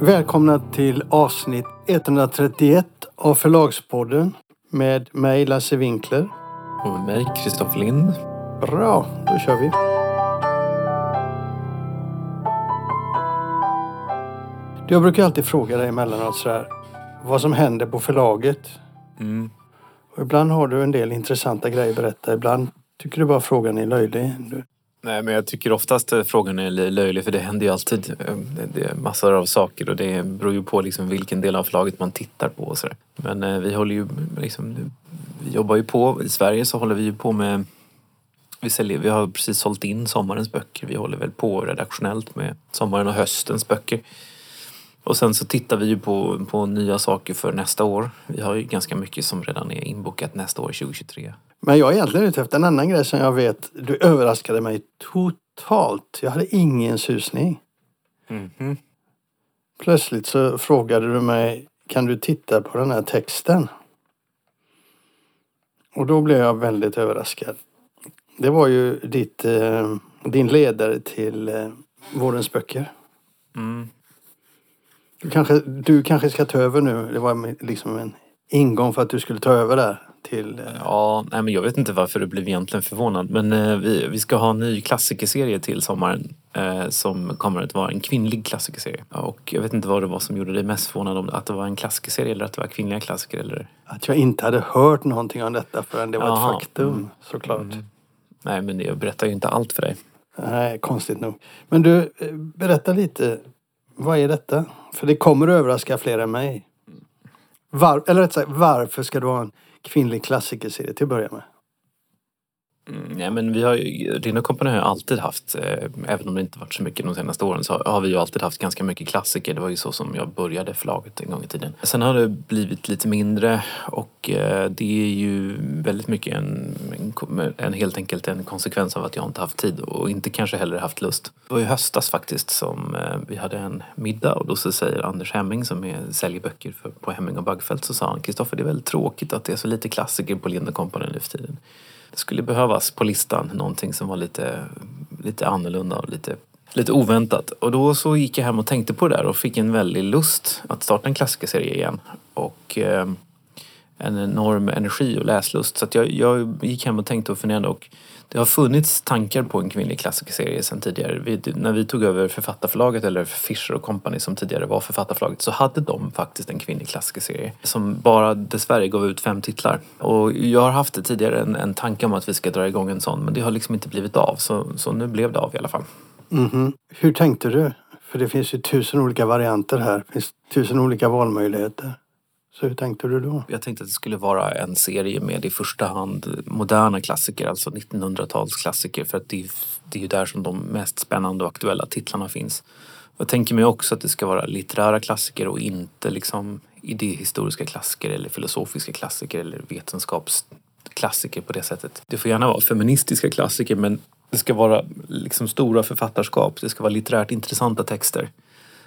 Välkomna till avsnitt 131 av Förlagspodden med mig Lasse Winkler. Och med mig, Kristoffer Lind. Bra, då kör vi. Jag brukar alltid fråga dig emellanåt sådär, vad som händer på förlaget. Mm. Och ibland har du en del intressanta grejer att berätta. Ibland tycker du bara frågan är löjlig. Nej, men jag tycker oftast frågan är löjlig för det händer ju alltid. Eh, det- är massor av saker och det beror ju på liksom vilken del av förlaget man tittar på och sådär. Men eh, vi håller ju liksom, vi jobbar ju på, i Sverige så håller vi ju på med vi, säljer, vi har precis sålt in sommarens böcker. Vi håller väl på redaktionellt med sommaren och höstens böcker. Och sen så tittar vi ju på, på nya saker för nästa år. Vi har ju ganska mycket som redan är inbokat nästa år, 2023. Men jag är egentligen ute efter en annan grej som jag vet. Du överraskade mig totalt. Jag hade ingen susning. Mhm. Plötsligt så frågade du mig, kan du titta på den här texten? Och då blev jag väldigt överraskad. Det var ju ditt, eh, din ledare till eh, Vårens böcker. Mm. Du kanske, du kanske ska ta över nu. Det var liksom en ingång för att du skulle ta över där till... Eh, Ja, nej, men jag vet inte varför du blev egentligen förvånad. Men eh, vi, vi ska ha en ny klassikerserie till sommaren eh, som kommer att vara en kvinnlig klassikerserie. Ja, Och jag vet inte vad det var som gjorde dig mest förvånad om att det var en klassikerserie eller att det var kvinnliga klassiker. Eller... att jag inte hade hört någonting om detta förrän det var Jaha. ett faktum Mm. såklart. Nej, men jag berättar ju inte allt för dig. Nej, konstigt nog. Men du, eh, berätta lite. Vad är detta? För det kommer att överraska fler än mig. Var, eller rätt sagt, varför ska du ha en kvinnlig klassikerserie till att börja med? Mm, nej, men vi har ju, Rino Company har ju alltid haft, eh, även om det inte varit så mycket de senaste åren, så har vi ju alltid haft ganska mycket klassiker. Det var ju så som jag började förlaget en gång i tiden. Sen har det blivit lite mindre och eh, det är ju väldigt mycket en, en, en helt enkelt en konsekvens av att jag inte haft tid och inte kanske heller haft lust. Det var ju höstas faktiskt som eh, vi hade en middag och då så säger Anders Hemming som är, säljer böcker för, på Hemming och Bagfeldt så sa han Kristoffer det är väldigt tråkigt att det är så lite klassiker på Lind Company nu för tiden. Det skulle behövas på listan någonting som var lite, lite annorlunda och lite, lite oväntat. Och då så gick jag hem och tänkte på det där och fick en väldig lust att starta en klassikerserie igen. Och eh, en enorm energi och läslust. Så att jag, jag gick hem och tänkte och funderade och det har funnits tankar på en kvinnlig klassikerserie sedan tidigare. Vi, när vi tog över författarförlaget eller Fischer Company som tidigare var författarförlaget så hade de faktiskt en kvinnlig klassikerserie som bara dessvärre gav ut fem titlar. Och jag har haft det tidigare en, en tanke om att vi ska dra igång en sån men det har liksom inte blivit av så, så nu blev det av i alla fall. Mhm. Hur tänkte du? För det finns ju tusen olika varianter här. Det finns tusen olika valmöjligheter. Så hur tänkte du då? Jag tänkte att det skulle vara en serie med i första hand moderna klassiker, alltså 1900-talsklassiker för att det, är- det är ju där som de mest spännande och aktuella titlarna finns. Jag tänker mig också att det ska vara litterära klassiker och inte liksom idéhistoriska klassiker eller filosofiska klassiker eller vetenskapsklassiker på det sättet. Det får gärna vara feministiska klassiker men det ska vara liksom stora författarskap. Det ska vara litterärt intressanta texter.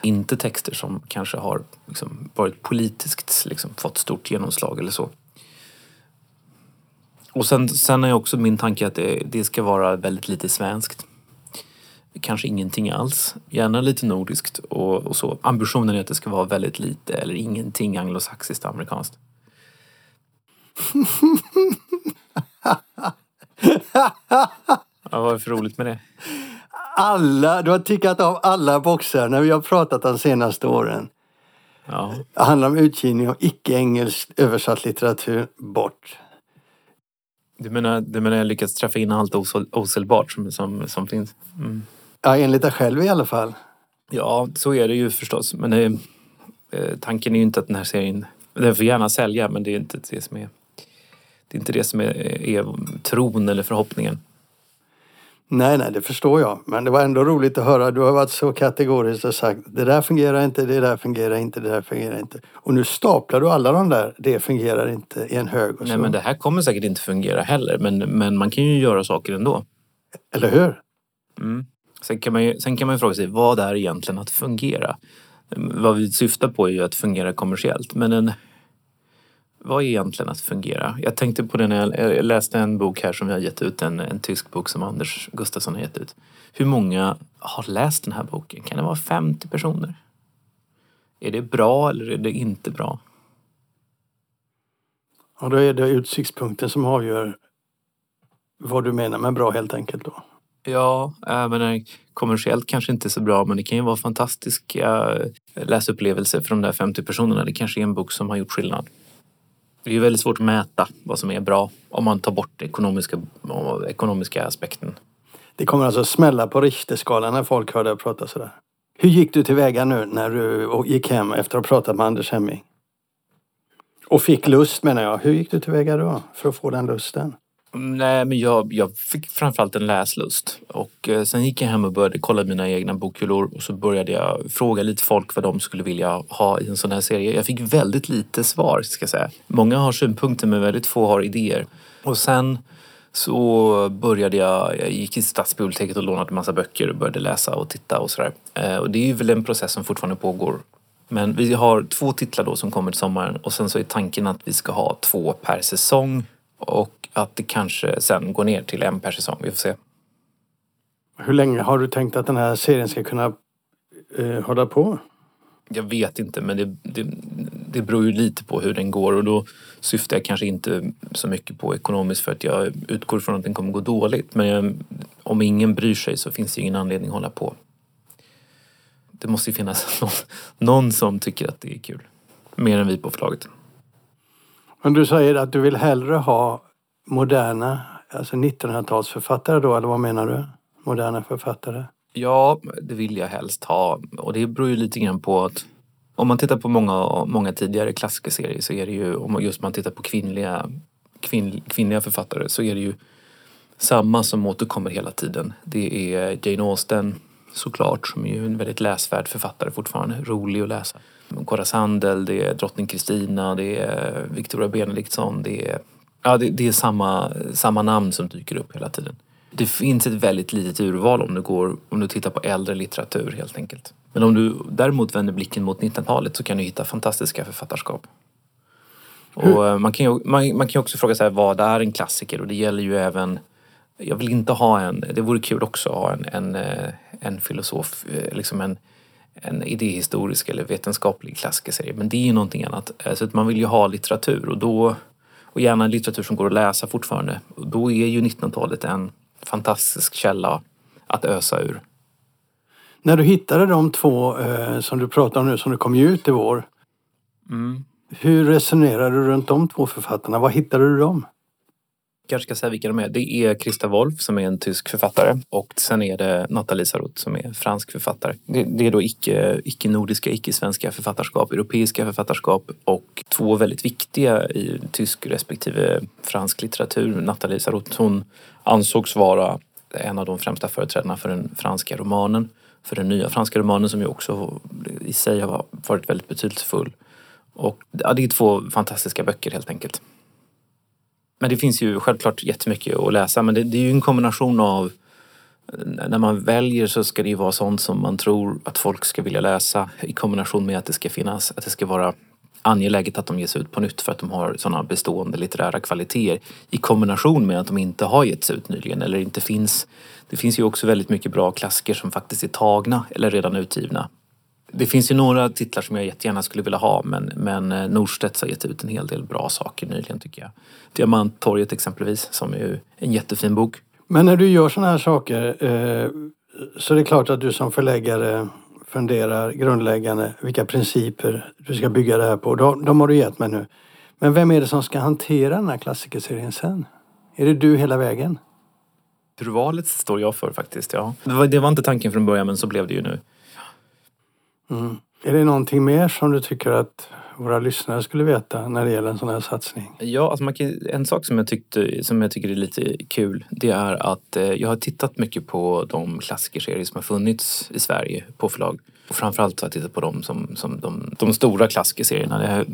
Inte texter som kanske har liksom varit politiskt liksom, fått stort genomslag eller så. Och sen, sen är också min tanke att det, det ska vara väldigt lite svenskt. Kanske ingenting alls. Gärna lite nordiskt och, och så. Ambitionen är att det ska vara väldigt lite eller ingenting anglosaxiskt amerikanskt. Ja, vad är för roligt med det? Alla, du har tickat av alla boxar när vi har pratat de senaste åren. Ja. Det handlar om utgivning av icke-engelskt översatt litteratur bort. Du menar, du menar jag lyckats träffa in allt osel- osäljbart som, som, som finns? Mm. Ja, enligt dig själv i alla fall. Ja, så är det ju förstås. Men eh, eh, tanken är ju inte att den här serien... Den får gärna sälja, men det är inte det som är... Det är inte det som är, är tron eller förhoppningen. Nej, nej, det förstår jag. Men det var ändå roligt att höra. Du har varit så kategorisk och sagt det där fungerar inte, det där fungerar inte, det där fungerar inte. Och nu staplar du alla de där, det fungerar inte, i en hög och så. Nej, men det här kommer säkert inte fungera heller, men, men man kan ju göra saker ändå. Eller hur? Mm. Sen, kan man ju, sen kan man ju fråga sig, vad är egentligen att fungera? Vad vi syftar på är ju att fungera kommersiellt, men en, vad är egentligen att fungera? Jag tänkte på det när jag, läste en bok här som vi har gett ut, en, en tysk bok som Anders Gustafsson har gett ut. Hur många har läst den här boken? Kan det vara 50 personer? Är det bra eller är det inte bra? Och då är det utsiktspunkten som avgör vad du menar med bra helt enkelt då. Ja, jag menar, kommersiellt kanske inte så bra men det kan ju vara fantastiska läsupplevelser för de där 50 personerna. Det kanske är en bok som har gjort skillnad. Det är ju väldigt svårt att mäta vad som är bra om man tar bort ekonomiska, ekonomiska aspekten. Det kommer alltså smälla på Richterskalan när folk hör dig prata sådär. Hur gick du tillväga nu när du gick hem efter att ha pratat med Anders Hemming? Och fick lust menar jag. Hur gick du tillväga då för att få den lusten? Nej, men jag, jag fick framförallt en läslust. Och eh, sen gick jag hem och började kolla mina egna bokhyllor och så började jag fråga lite folk vad de skulle vilja ha i en sån här serie. Jag fick väldigt lite svar, ska jag säga. Många har synpunkter men väldigt få har idéer. Och sen så började jag, jag gick till stadsbiblioteket och lånade massa böcker och började läsa och titta och sådär. Eh, och det är ju väl en process som fortfarande pågår. Men vi har två titlar då som kommer till sommaren och sen så är tanken att vi ska ha två per säsong och att det kanske sen går ner till en per säsong. Vi får se. Hur länge har du tänkt att den här serien ska kunna eh, hålla på? Jag vet inte men det, det, det beror ju lite på hur den går och då syftar jag kanske inte så mycket på ekonomiskt för att jag utgår från att den kommer gå dåligt. Men jag, om ingen bryr sig så finns det ingen anledning att hålla på. Det måste ju finnas någon, någon som tycker att det är kul. Mer än vi på förlaget. Men du säger att du vill hellre ha moderna, alltså 1900-talsförfattare då, eller vad menar du? Moderna författare? Ja, det vill jag helst ha. Och det beror ju lite grann på att om man tittar på många, många tidigare klassikerserier så är det ju, om just man tittar på kvinnliga, kvinn, kvinnliga författare så är det ju samma som återkommer hela tiden. Det är Jane Austen såklart, som är ju en väldigt läsvärd författare fortfarande, rolig att läsa. Cora Sandel, det är drottning Kristina, det är Victoria Benediktsson, det är, ja, det, det, är samma, samma namn som dyker upp hela tiden. Det finns ett väldigt litet urval om du, går, om du tittar på äldre litteratur helt enkelt. Men om du däremot vänder blicken mot 1900-talet så kan du hitta fantastiska författarskap. Och eh, man kan ju man, man kan också fråga sig vad är en klassiker och det gäller ju även jag vill inte ha en, det vore kul också att ha en, en, eh, en filosof, eh, liksom en, en idéhistorisk eller vetenskaplig klassikerserie. Men det är ju någonting annat. Så att man vill ju ha litteratur och då och gärna litteratur som går att läsa fortfarande. Och då är ju 1900-talet en fantastisk källa att ösa ur. När du hittade de två eh, som du pratar om nu som du kom ut i vår. Mm. Hur resonerade du runt de två författarna? Var hittade du dem? Kanske ska säga vilka de är. Det är Christa Wolf som är en tysk författare och sen är det Nathalie Sarot som är fransk författare. Det, det är då icke, icke-nordiska, icke-svenska författarskap, europeiska författarskap och två väldigt viktiga i tysk respektive fransk litteratur. Nathalie Sarot, hon ansågs vara en av de främsta företrädarna för den franska romanen, för den nya franska romanen som ju också i sig har varit väldigt betydelsefull. Och ja, det är två fantastiska böcker helt enkelt. Men det finns ju självklart jättemycket att läsa men det, det är ju en kombination av när man väljer så ska det ju vara sånt som man tror att folk ska vilja läsa i kombination med att det ska finnas, att det ska vara angeläget att de ges ut på nytt för att de har sådana bestående litterära kvaliteter i kombination med att de inte har getts ut nyligen eller inte finns. Det finns ju också väldigt mycket bra klassiker som faktiskt är tagna eller redan utgivna det finns ju några titlar som jag jättegärna skulle vilja ha men, men eh, Norstedts har gett ut en hel del bra saker nyligen tycker jag. Diamanttorget exempelvis som är en jättefin bok. Men när du gör sådana här saker eh, så är det klart att du som förläggare funderar grundläggande vilka principer du ska bygga det här på. De, de har du gett mig nu. Men vem är det som ska hantera den här klassikerserien sen? Är det du hela vägen? Urvalet står jag för faktiskt, ja. Det var, det var inte tanken från början men så blev det ju nu. Mm. Är det någonting mer som du tycker att våra lyssnare skulle veta när det gäller en sån här satsning? Ja, alltså man kan, en sak som jag, tyckte, som jag tycker är lite kul det är att eh, jag har tittat mycket på de klassikerserier som har funnits i Sverige på förlag. Och framförallt har jag tittat på de, som, som de, de stora klassikerserierna.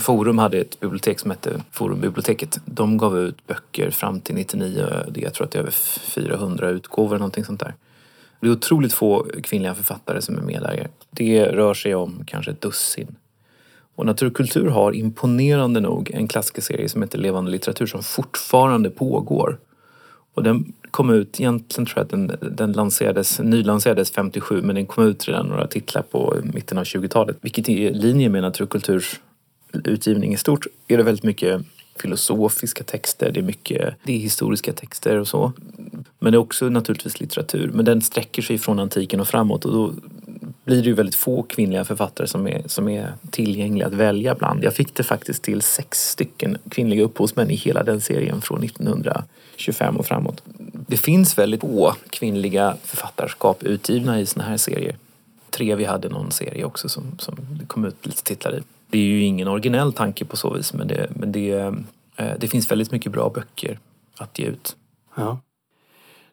Forum hade ett bibliotek som hette Forumbiblioteket. De gav ut böcker fram till 99, jag tror att det är över 400 utgåvor eller någonting sånt där. Det är otroligt få kvinnliga författare som är med där. Det rör sig om kanske ett dussin. Och Naturkultur har imponerande nog en klassikerserie som heter Levande litteratur som fortfarande pågår. Och den kom ut, egentligen tror jag att den, den lanserades, nylanserades 57 men den kom ut redan några titlar på mitten av 20-talet. Vilket är i linje med naturkulturs utgivning i stort är det väldigt mycket filosofiska texter, det är mycket det är historiska texter och så. Men det är också naturligtvis litteratur. Men den sträcker sig från antiken och framåt och då blir det ju väldigt få kvinnliga författare som är, som är tillgängliga att välja bland. Jag fick det faktiskt till sex stycken kvinnliga upphovsmän i hela den serien från 1925 och framåt. Det finns väldigt få kvinnliga författarskap utgivna i såna här serier. Tre vi hade någon serie också som, som det kom ut lite titlar i. Det är ju ingen originell tanke på så vis men det, men det, eh, det finns väldigt mycket bra böcker att ge ut. Ja.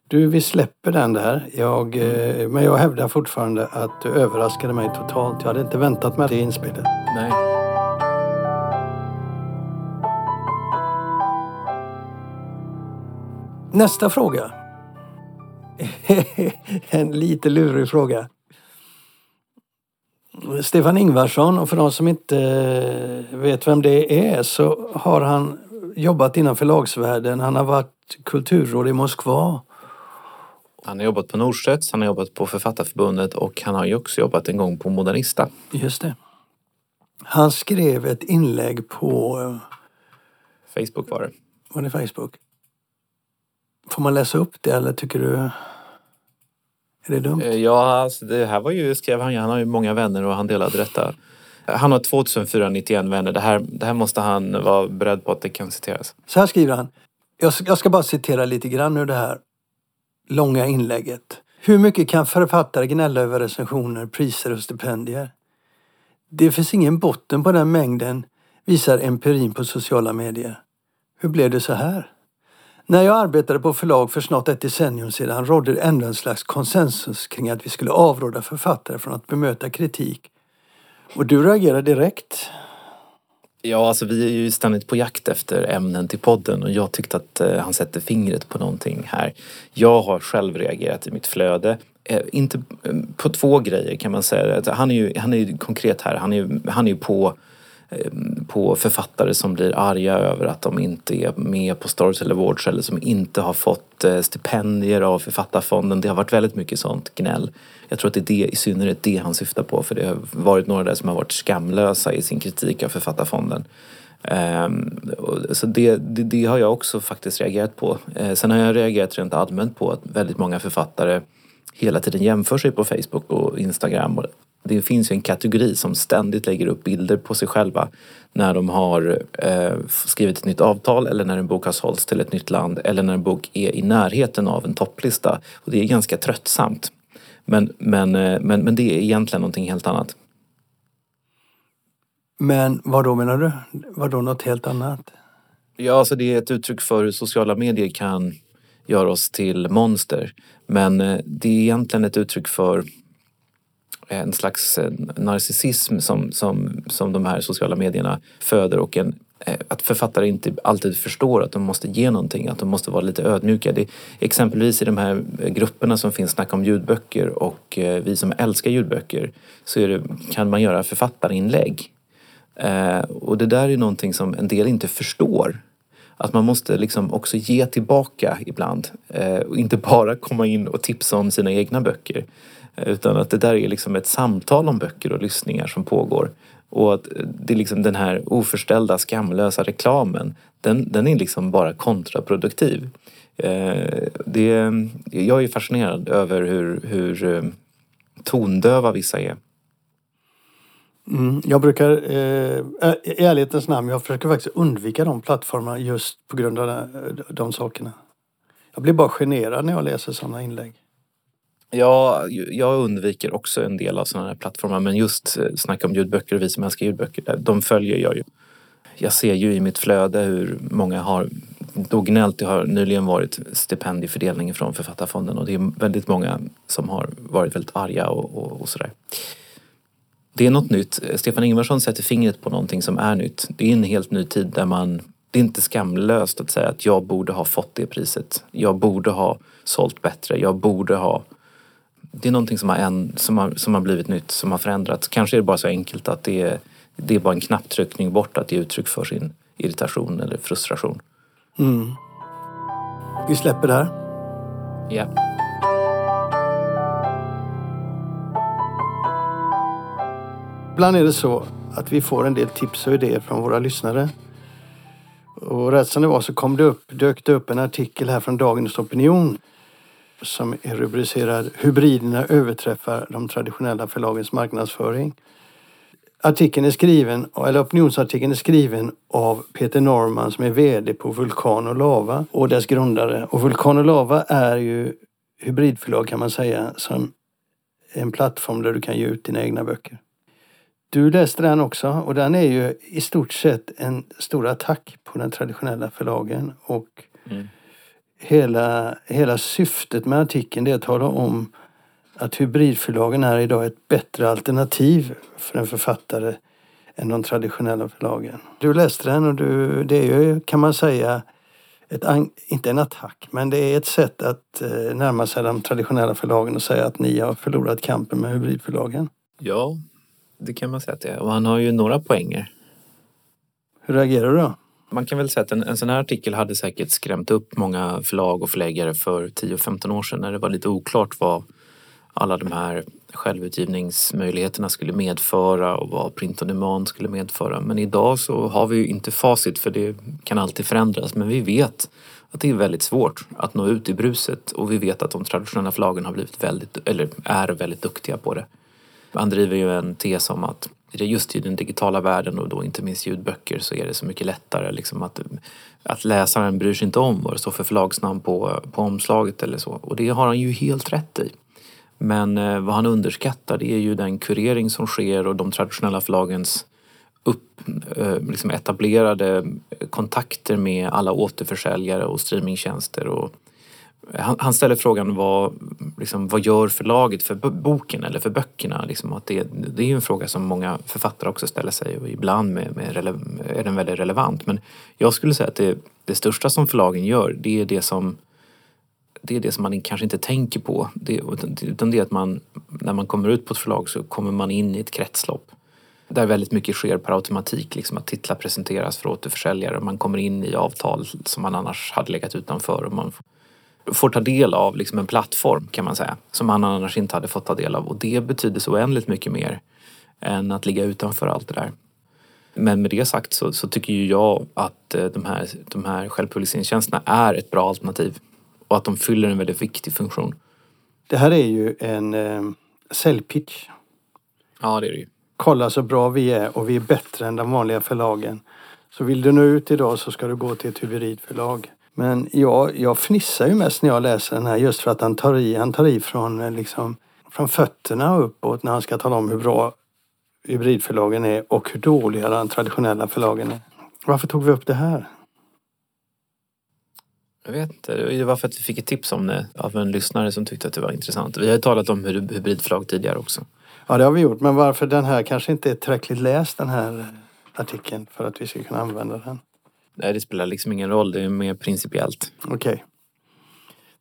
Du, vi släpper den där. Jag, mm. Men jag hävdar fortfarande att du överraskade mig totalt. Jag hade inte väntat mig det inspelet. Nej. Nästa fråga. en lite lurig fråga. Stefan Ingvarsson och för de som inte vet vem det är så har han jobbat inom förlagsvärlden. Han har varit kulturråd i Moskva. Han har jobbat på Norstedts, han har jobbat på Författarförbundet och han har ju också jobbat en gång på Modernista. Just det. Han skrev ett inlägg på... Eh, Facebook var det. Var det Facebook? Får man läsa upp det eller tycker du... Är det dumt? Eh, ja, alltså det här var ju, skrev han Han har ju många vänner och han delade detta. Han har 2491 vänner. Det här, det här måste han vara beredd på att det kan citeras. Så här skriver han. Jag ska, jag ska bara citera lite grann ur det här långa inlägget. Hur mycket kan författare gnälla över recensioner, priser och stipendier? Det finns ingen botten på den mängden, visar empirin på sociala medier. Hur blev det så här? När jag arbetade på förlag för snart ett decennium sedan rådde det ändå en slags konsensus kring att vi skulle avråda författare från att bemöta kritik. Och du reagerade direkt. Ja, alltså vi är ju ständigt på jakt efter ämnen till podden och jag tyckte att eh, han sätter fingret på någonting här. Jag har själv reagerat i mitt flöde. Eh, inte eh, på två grejer kan man säga. Han är ju, han är ju konkret här. Han är ju, han är ju på Eh, på författare som blir arga över att de inte är med på Storytel Awards eller som inte har fått eh, stipendier av Författarfonden. Det har varit väldigt mycket sånt gnäll. Jag tror att det är det, i synnerhet det han syftar på för det har varit några där som har varit skamlösa i sin kritik av Författarfonden. Ehm, så det, det, det, har jag också faktiskt reagerat på. Eh, sen har jag reagerat rent allmänt på att väldigt många författare hela tiden jämför sig på Facebook och Instagram. Det finns ju en kategori som ständigt lägger upp bilder på sig själva när de har eh, skrivit ett nytt avtal eller när en bok har sålts till ett nytt land eller när en bok är i närheten av en topplista. Och det är ganska tröttsamt. Men, men, eh, men, men det är egentligen någonting helt annat. Men vad då menar du? Vad då något helt annat? Ja, alltså det är ett uttryck för hur sociala medier kan gör oss till monster. Men eh, det är egentligen ett uttryck för eh, en slags eh, narcissism som, som, som de här sociala medierna föder och en att författare inte alltid förstår att de måste ge någonting, att de måste vara lite ödmjuka. Det, exempelvis i de här grupperna som finns, Snacka om ljudböcker och vi som älskar ljudböcker, så det, kan man göra författarinlägg. Eh, och det där är någonting som en del inte förstår. Att man måste liksom också ge tillbaka ibland eh, och inte bara komma in och tipsa om sina egna böcker. Eh, utan att det där är liksom ett samtal om böcker och lyssningar som pågår. Och att det är liksom den här oförställda, skamlösa reklamen, den, den är liksom bara kontraproduktiv. Eh, det, jag är fascinerad över hur, hur eh, tondöva vissa är. Mm, jag brukar, eh, i ärlighetens namn, jag försöker faktiskt undvika de plattformarna just på grund av de, eh, de sakerna. Jag blir bara generad när jag läser sådana inlägg. Ja, jag undviker också en del av sådana här plattformar men just eh, snacka om ljudböcker och vi som älskar ljudböcker, eh, de följer jag ju. Jag ser ju i mitt flöde hur många har då gnällt. Det har nyligen varit stipendiefördelning från Författarfonden och det är väldigt många som har varit väldigt arga och, och, och sådär. Det är något nytt. Stefan Ingvarsson sätter fingret på någonting som är nytt. Det är en helt ny tid där man det är inte skamlöst att säga att jag borde ha fått det priset. Jag borde ha sålt bättre. Jag borde ha det är någonting som har, en, som, har, som har blivit nytt, som har förändrats. Kanske är det bara så enkelt att det är, det är bara en knapptryckning bort att ge uttryck för sin irritation eller frustration. Mm. Vi släpper det här. Ja. Ibland är det så att vi får en del tips och idéer från våra lyssnare. Och rätt som det var så kom det upp, dök det upp en artikel här från Dagens Opinion som är rubricerad Hybriderna överträffar de traditionella förlagens marknadsföring. Artikeln är skriven, eller opinionsartikeln är skriven av Peter Norman som är VD på Vulkan och Lava och dess grundare. Och Vulkan och Lava är ju hybridförlag kan man säga som en plattform där du kan ge ut dina egna böcker. Du läste den också och den är ju i stort sett en stor attack på den traditionella förlagen och Mm. hela, hela syftet med artikeln är att tala om att hybridförlagen är idag ett bättre alternativ för en författare än de traditionella förlagen. Du läste den och du, det är ju kan man säga ett, inte en attack, men det är ett sätt att eh, närma sig de traditionella förlagen och säga att ni har förlorat kampen med hybridförlagen. ja, det kan man säga att det är. Och han har ju några poänger. Hur reagerar du då? Man kan väl säga att en, en sån här artikel hade säkert skrämt upp många förlag och förläggare för 10-15 år sedan när det var lite oklart vad alla de här självutgivningsmöjligheterna skulle medföra och vad print on demand skulle medföra. Men idag så har vi ju inte facit för det kan alltid förändras. Men vi vet att det är väldigt svårt att nå ut i bruset och vi vet att de traditionella förlagen har blivit väldigt, eller är väldigt duktiga på det. Han driver ju en tes om att just i den digitala världen och då inte minst ljudböcker så är det så mycket lättare liksom att, att läsaren bryr sig inte om vad det står för förlagsnamn på, på omslaget eller så. Och det har han ju helt rätt i. Men eh, vad han underskattar det är ju den kurering som sker och de traditionella förlagens upp, eh, liksom etablerade kontakter med alla återförsäljare och streamingtjänster. Och han, han ställer frågan vad, liksom, vad gör förlaget för boken eller för böckerna? Liksom att det, det är ju en fråga som många författare också ställer sig och ibland med, med rele, är den väldigt relevant. Men jag skulle säga att det, det största som förlagen gör det är det som det är det som man kanske inte tänker på. Det, utan utan det är att man, när man kommer ut på ett förlag så kommer man in i ett kretslopp. Där väldigt mycket sker per automatik, liksom att titlar presenteras för återförsäljare och man kommer in i avtal som man annars hade legat utanför. Och man får ta del av liksom en plattform kan man säga, som man annars inte hade fått ta del av. Och det betyder så oändligt mycket mer än att ligga utanför allt det där. Men med det sagt så, så tycker ju jag att eh, de här, de här självpubliceringstjänsterna är ett bra alternativ och att de fyller en väldigt viktig funktion. Det här är ju en eh, säljpitch. Ja, det är det ju. Kolla så bra vi är och vi är bättre än de vanliga förlagen. Så vill du nå ut idag så ska du gå till ett hybridförlag. Men jag, jag fnissar ju mest när jag läser den här just för att han tar i, han tar i från, eh, liksom, från fötterna uppåt när han ska tala om hur bra hybridförlagen är och hur dåliga de traditionella förlagen är. Varför tog vi upp det här? Jag vet inte, det var för att vi fick ett tips om det av en lyssnare som tyckte att det var intressant. Vi har ju talat om hy- hybridförlag tidigare också. Ja, det har vi gjort. Men varför den här kanske inte är tillräckligt läst den här artikeln för att vi ska kunna använda den? Nej, det spelar liksom ingen roll, det är mer principiellt. Okej.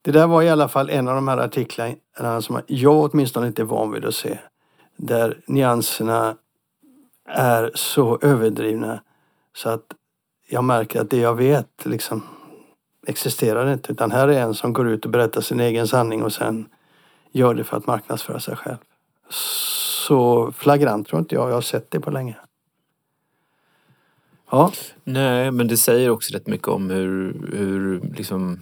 Det där var i alla fall en av de här artiklarna som jag åtminstone inte är van vid att se. Där nyanserna är så överdrivna så att jag märker att det jag vet liksom existerar inte. Utan här är en som går ut och berättar sin egen sanning och sen gör det för att marknadsföra sig själv. Så flagrant tror inte jag jag har sett det på länge. Ja, Nej, men det säger också rätt mycket om hur, hur liksom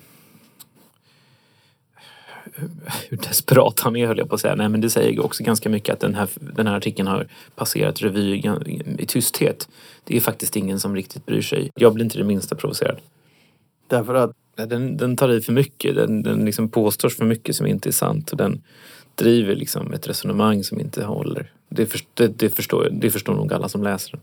hur desperat han är höll jag på att säga. Nej men det säger också ganska mycket att den här, den här artikeln har passerat revy i, tysthet. Det är faktiskt ingen som riktigt bryr sig. Jag blir inte det minsta provocerad. därför att Den, den tar i för mycket. Den, den liksom påstår för mycket som inte är sant. Och den driver liksom ett resonemang som inte håller. Det, för, det, det, förstår, det förstår nog alla som läser den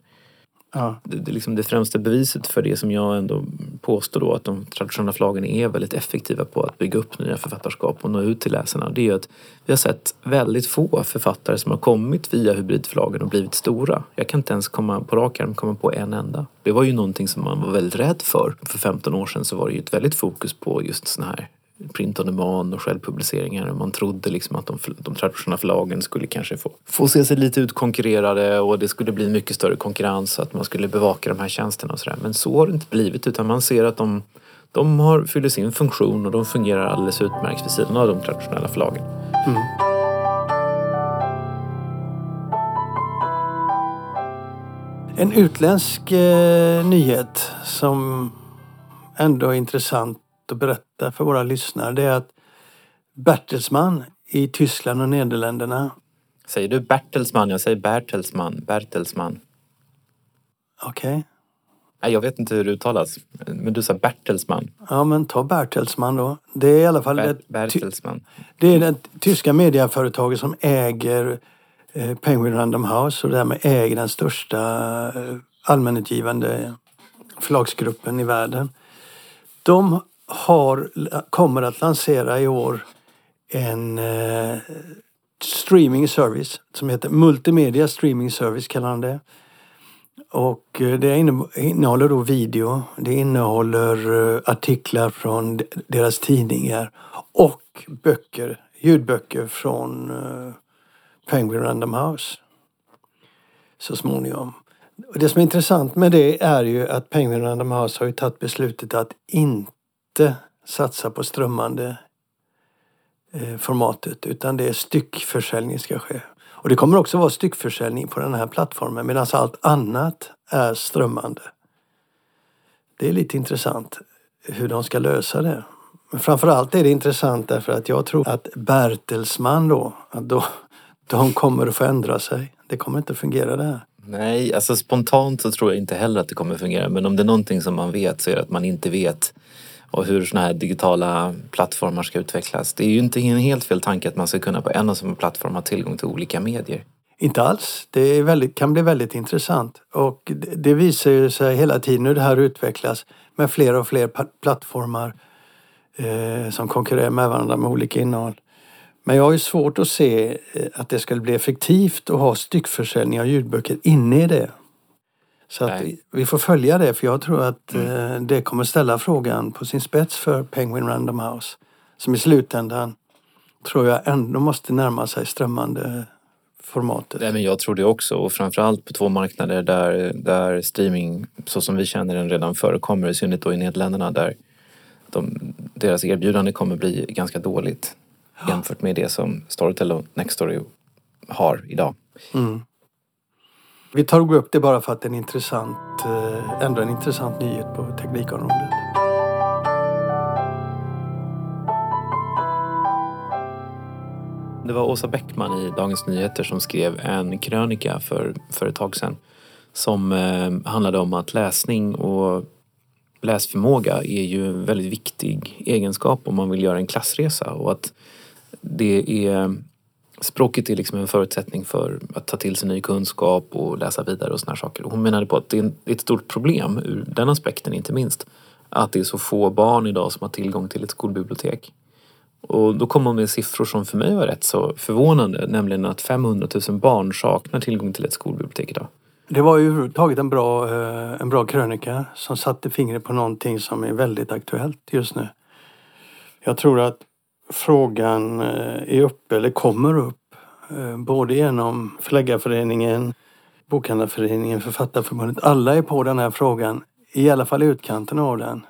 ja, det, det, liksom det främsta beviset för det som jag ändå påstår då att de traditionella förlagen är väldigt effektiva på att bygga upp nya författarskap och nå ut till läsarna. Det är ju att vi har sett väldigt få författare som har kommit via hybridförlagen och blivit stora. Jag kan inte ens komma på rak arm komma på en enda. Det var ju någonting som man var väldigt rädd för. För 15 år sedan så var det ju ett väldigt fokus på just sådana här print on demand och självpubliceringar. Och man trodde liksom att de, de traditionella förlagen skulle kanske få, få se sig lite utkonkurrerade och det skulle bli mycket större konkurrens så att man skulle bevaka de här tjänsterna och sådär. Men så har det inte blivit utan man ser att de, De har, fyller sin funktion och de fungerar alldeles utmärkt vid sidan av de traditionella förlagen. Mm. En utländsk eh, nyhet som ändå är intressant att berätta för våra lyssnare det är att Bertelsmann i Tyskland och Nederländerna. Säger du Bertelsmann? Jag säger Bertelsmann. Bertelsmann. Okej. Okay. Jag vet inte hur det uttalas. Men du sa Bertelsmann. Ja, men ta Bertelsmann då. Det är i alla fall Ber Bertelsmann. Det är det tyska mediaföretaget som äger eh, Penguin Random House och därmed äger den största eh, allmänutgivande förlagsgruppen i världen. De har, kommer att lansera i år en eh, streaming service som heter Multimedia Streaming Service kallar han det. Och eh, det innehåller då video, det innehåller eh, artiklar från deras tidningar och böcker, ljudböcker från eh, Penguin Random House. Så småningom. Och det som är intressant med det är ju att Penguin Random House har ju tagit beslutet att inte inte satsa på strömmande eh, formatet utan det är styckförsäljning ska ske. Och det kommer också vara styckförsäljning på den här plattformen medan allt annat är strömmande. Det är lite intressant hur de ska lösa det. Men framförallt är det intressant därför att jag tror att Bertelsmann då, att då de kommer att få ändra sig. Det kommer inte att fungera det här. Nej, alltså spontant så tror jag inte heller att det kommer att fungera. Men om det är någonting som man vet så är det att man inte vet och hur sådana här digitala plattformar ska utvecklas. Det är ju inte en helt fel tanke att man ska kunna på en och samma plattform ha tillgång till olika medier. Inte alls. Det väldigt, kan bli väldigt intressant. Och det visar ju sig hela tiden hur det här utvecklas med fler och fler plattformar eh, som konkurrerar med varandra med olika innehåll. Men jag har ju svårt att se eh, att det skulle bli effektivt att ha styckförsäljning av ljudböcker inne i det. Så att vi får följa det för jag tror att mm. Eh, det kommer ställa frågan på sin spets för Penguin Random House. Som i slutändan tror jag ändå måste närma sig strömmande formatet. Nej, men jag tror det också och framförallt på två marknader där, där streaming så som vi känner den redan förekommer, i synnerhet då i Nederländerna där de, deras erbjudande kommer bli ganska dåligt ja. jämfört med det som Storytel och Nextory har idag. Mm. Vi tar upp det bara för att det är en intressant, eh, ändå en intressant nyhet på teknikområdet. Det var Åsa Bäckman i Dagens Nyheter som skrev en krönika för, för ett tag sedan som eh, handlade om att läsning och läsförmåga är ju en väldigt viktig egenskap om man vill göra en klassresa och att det är språket är liksom en förutsättning för att ta till sig ny kunskap och läsa vidare och såna saker. hon menade på att det är ett stort problem ur den aspekten inte minst. Att det är så få barn idag som har tillgång till ett skolbibliotek. Och då kom hon med siffror som för mig var rätt så förvånande, nämligen att 500 000 barn saknar tillgång till ett skolbibliotek idag. Det var ju överhuvudtaget en bra, eh, en bra krönika som satte fingret på någonting som är väldigt aktuellt just nu. Jag tror att frågan eh, är uppe, eller kommer upp, eh, både genom Förläggarföreningen, Bokhandlarföreningen, Författarförbundet. Alla är på den här frågan, i alla fall i utkanten av den.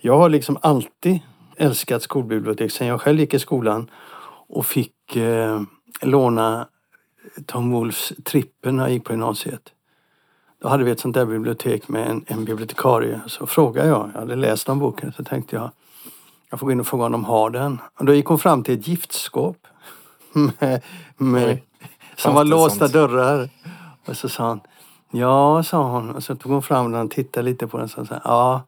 Jag har liksom alltid älskat skolbibliotek sen jag själv gick i skolan och fick eh, låna Tom Wolfs Trippen när jag gick på gymnasiet. Då hade vi ett sånt där bibliotek med en, en bibliotekarie. Så frågade jag, jag hade läst om boken, så tänkte jag jag får gå in och fråga om de har den. Och då gick hon fram till ett giftskåp. Med, med, som var låsta dörrar. Och så sa hon, ja, sa hon. Och så tog hon fram den och tittade lite på den. Och sa, ja,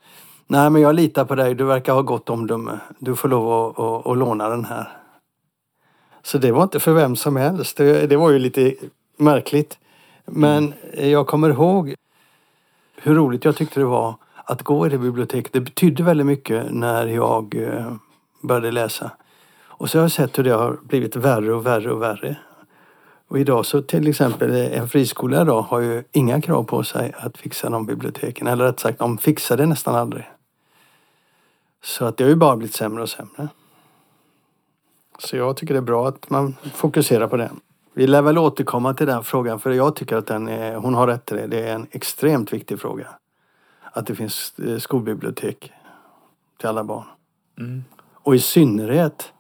nej men jag litar på dig. Du verkar ha gott omdöme. Du får lov att, att, att låna den här. Så det var inte för vem som helst. Det, det var ju lite märkligt. Men mm. jag kommer ihåg hur roligt jag tyckte det var att gå i det biblioteket. Det betydde väldigt mycket när jag eh, började läsa. Och så har jag sett hur det har blivit värre och värre och värre. Och idag så till exempel eh, en friskola idag har ju inga krav på sig att fixa de biblioteken. Eller rätt sagt, de fixar det nästan aldrig. Så att det har ju bara blivit sämre och sämre. Så jag tycker det är bra att man fokuserar på det. Vi lär väl återkomma till den frågan för jag tycker att den är, hon har rätt i det. Det är en extremt viktig fråga att det finns eh, skolbibliotek. till alla barn. Mm. Och i synnerhet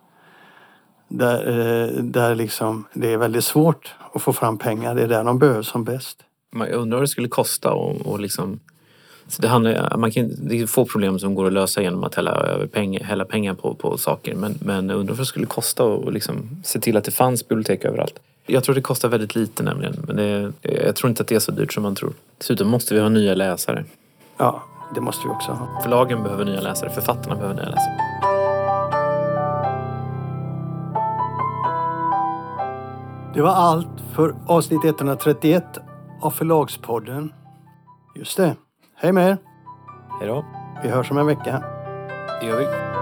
där, eh, där liksom det är väldigt svårt att få fram pengar. Det är där de behövs som bäst. Jag undrar vad det skulle kosta och, och liksom... Så det, handlar, man kan, det är få problem som går att lösa genom att hälla, över pengar, hälla pengar på, på saker. Men, men jag undrar vad det skulle kosta att liksom se till att det fanns bibliotek överallt. Jag tror det kostar väldigt lite nämligen. Men det, jag tror inte att det är så dyrt som man tror. Dessutom måste vi ha nya läsare. Ja, det måste vi också ha. Förlagen behöver nya läsare, författarna behöver nya läsare. Det var allt för avsnitt 131 av Förlagspodden. Just det. Hej med er! Hej då. Vi hörs om en vecka. Det gör vi.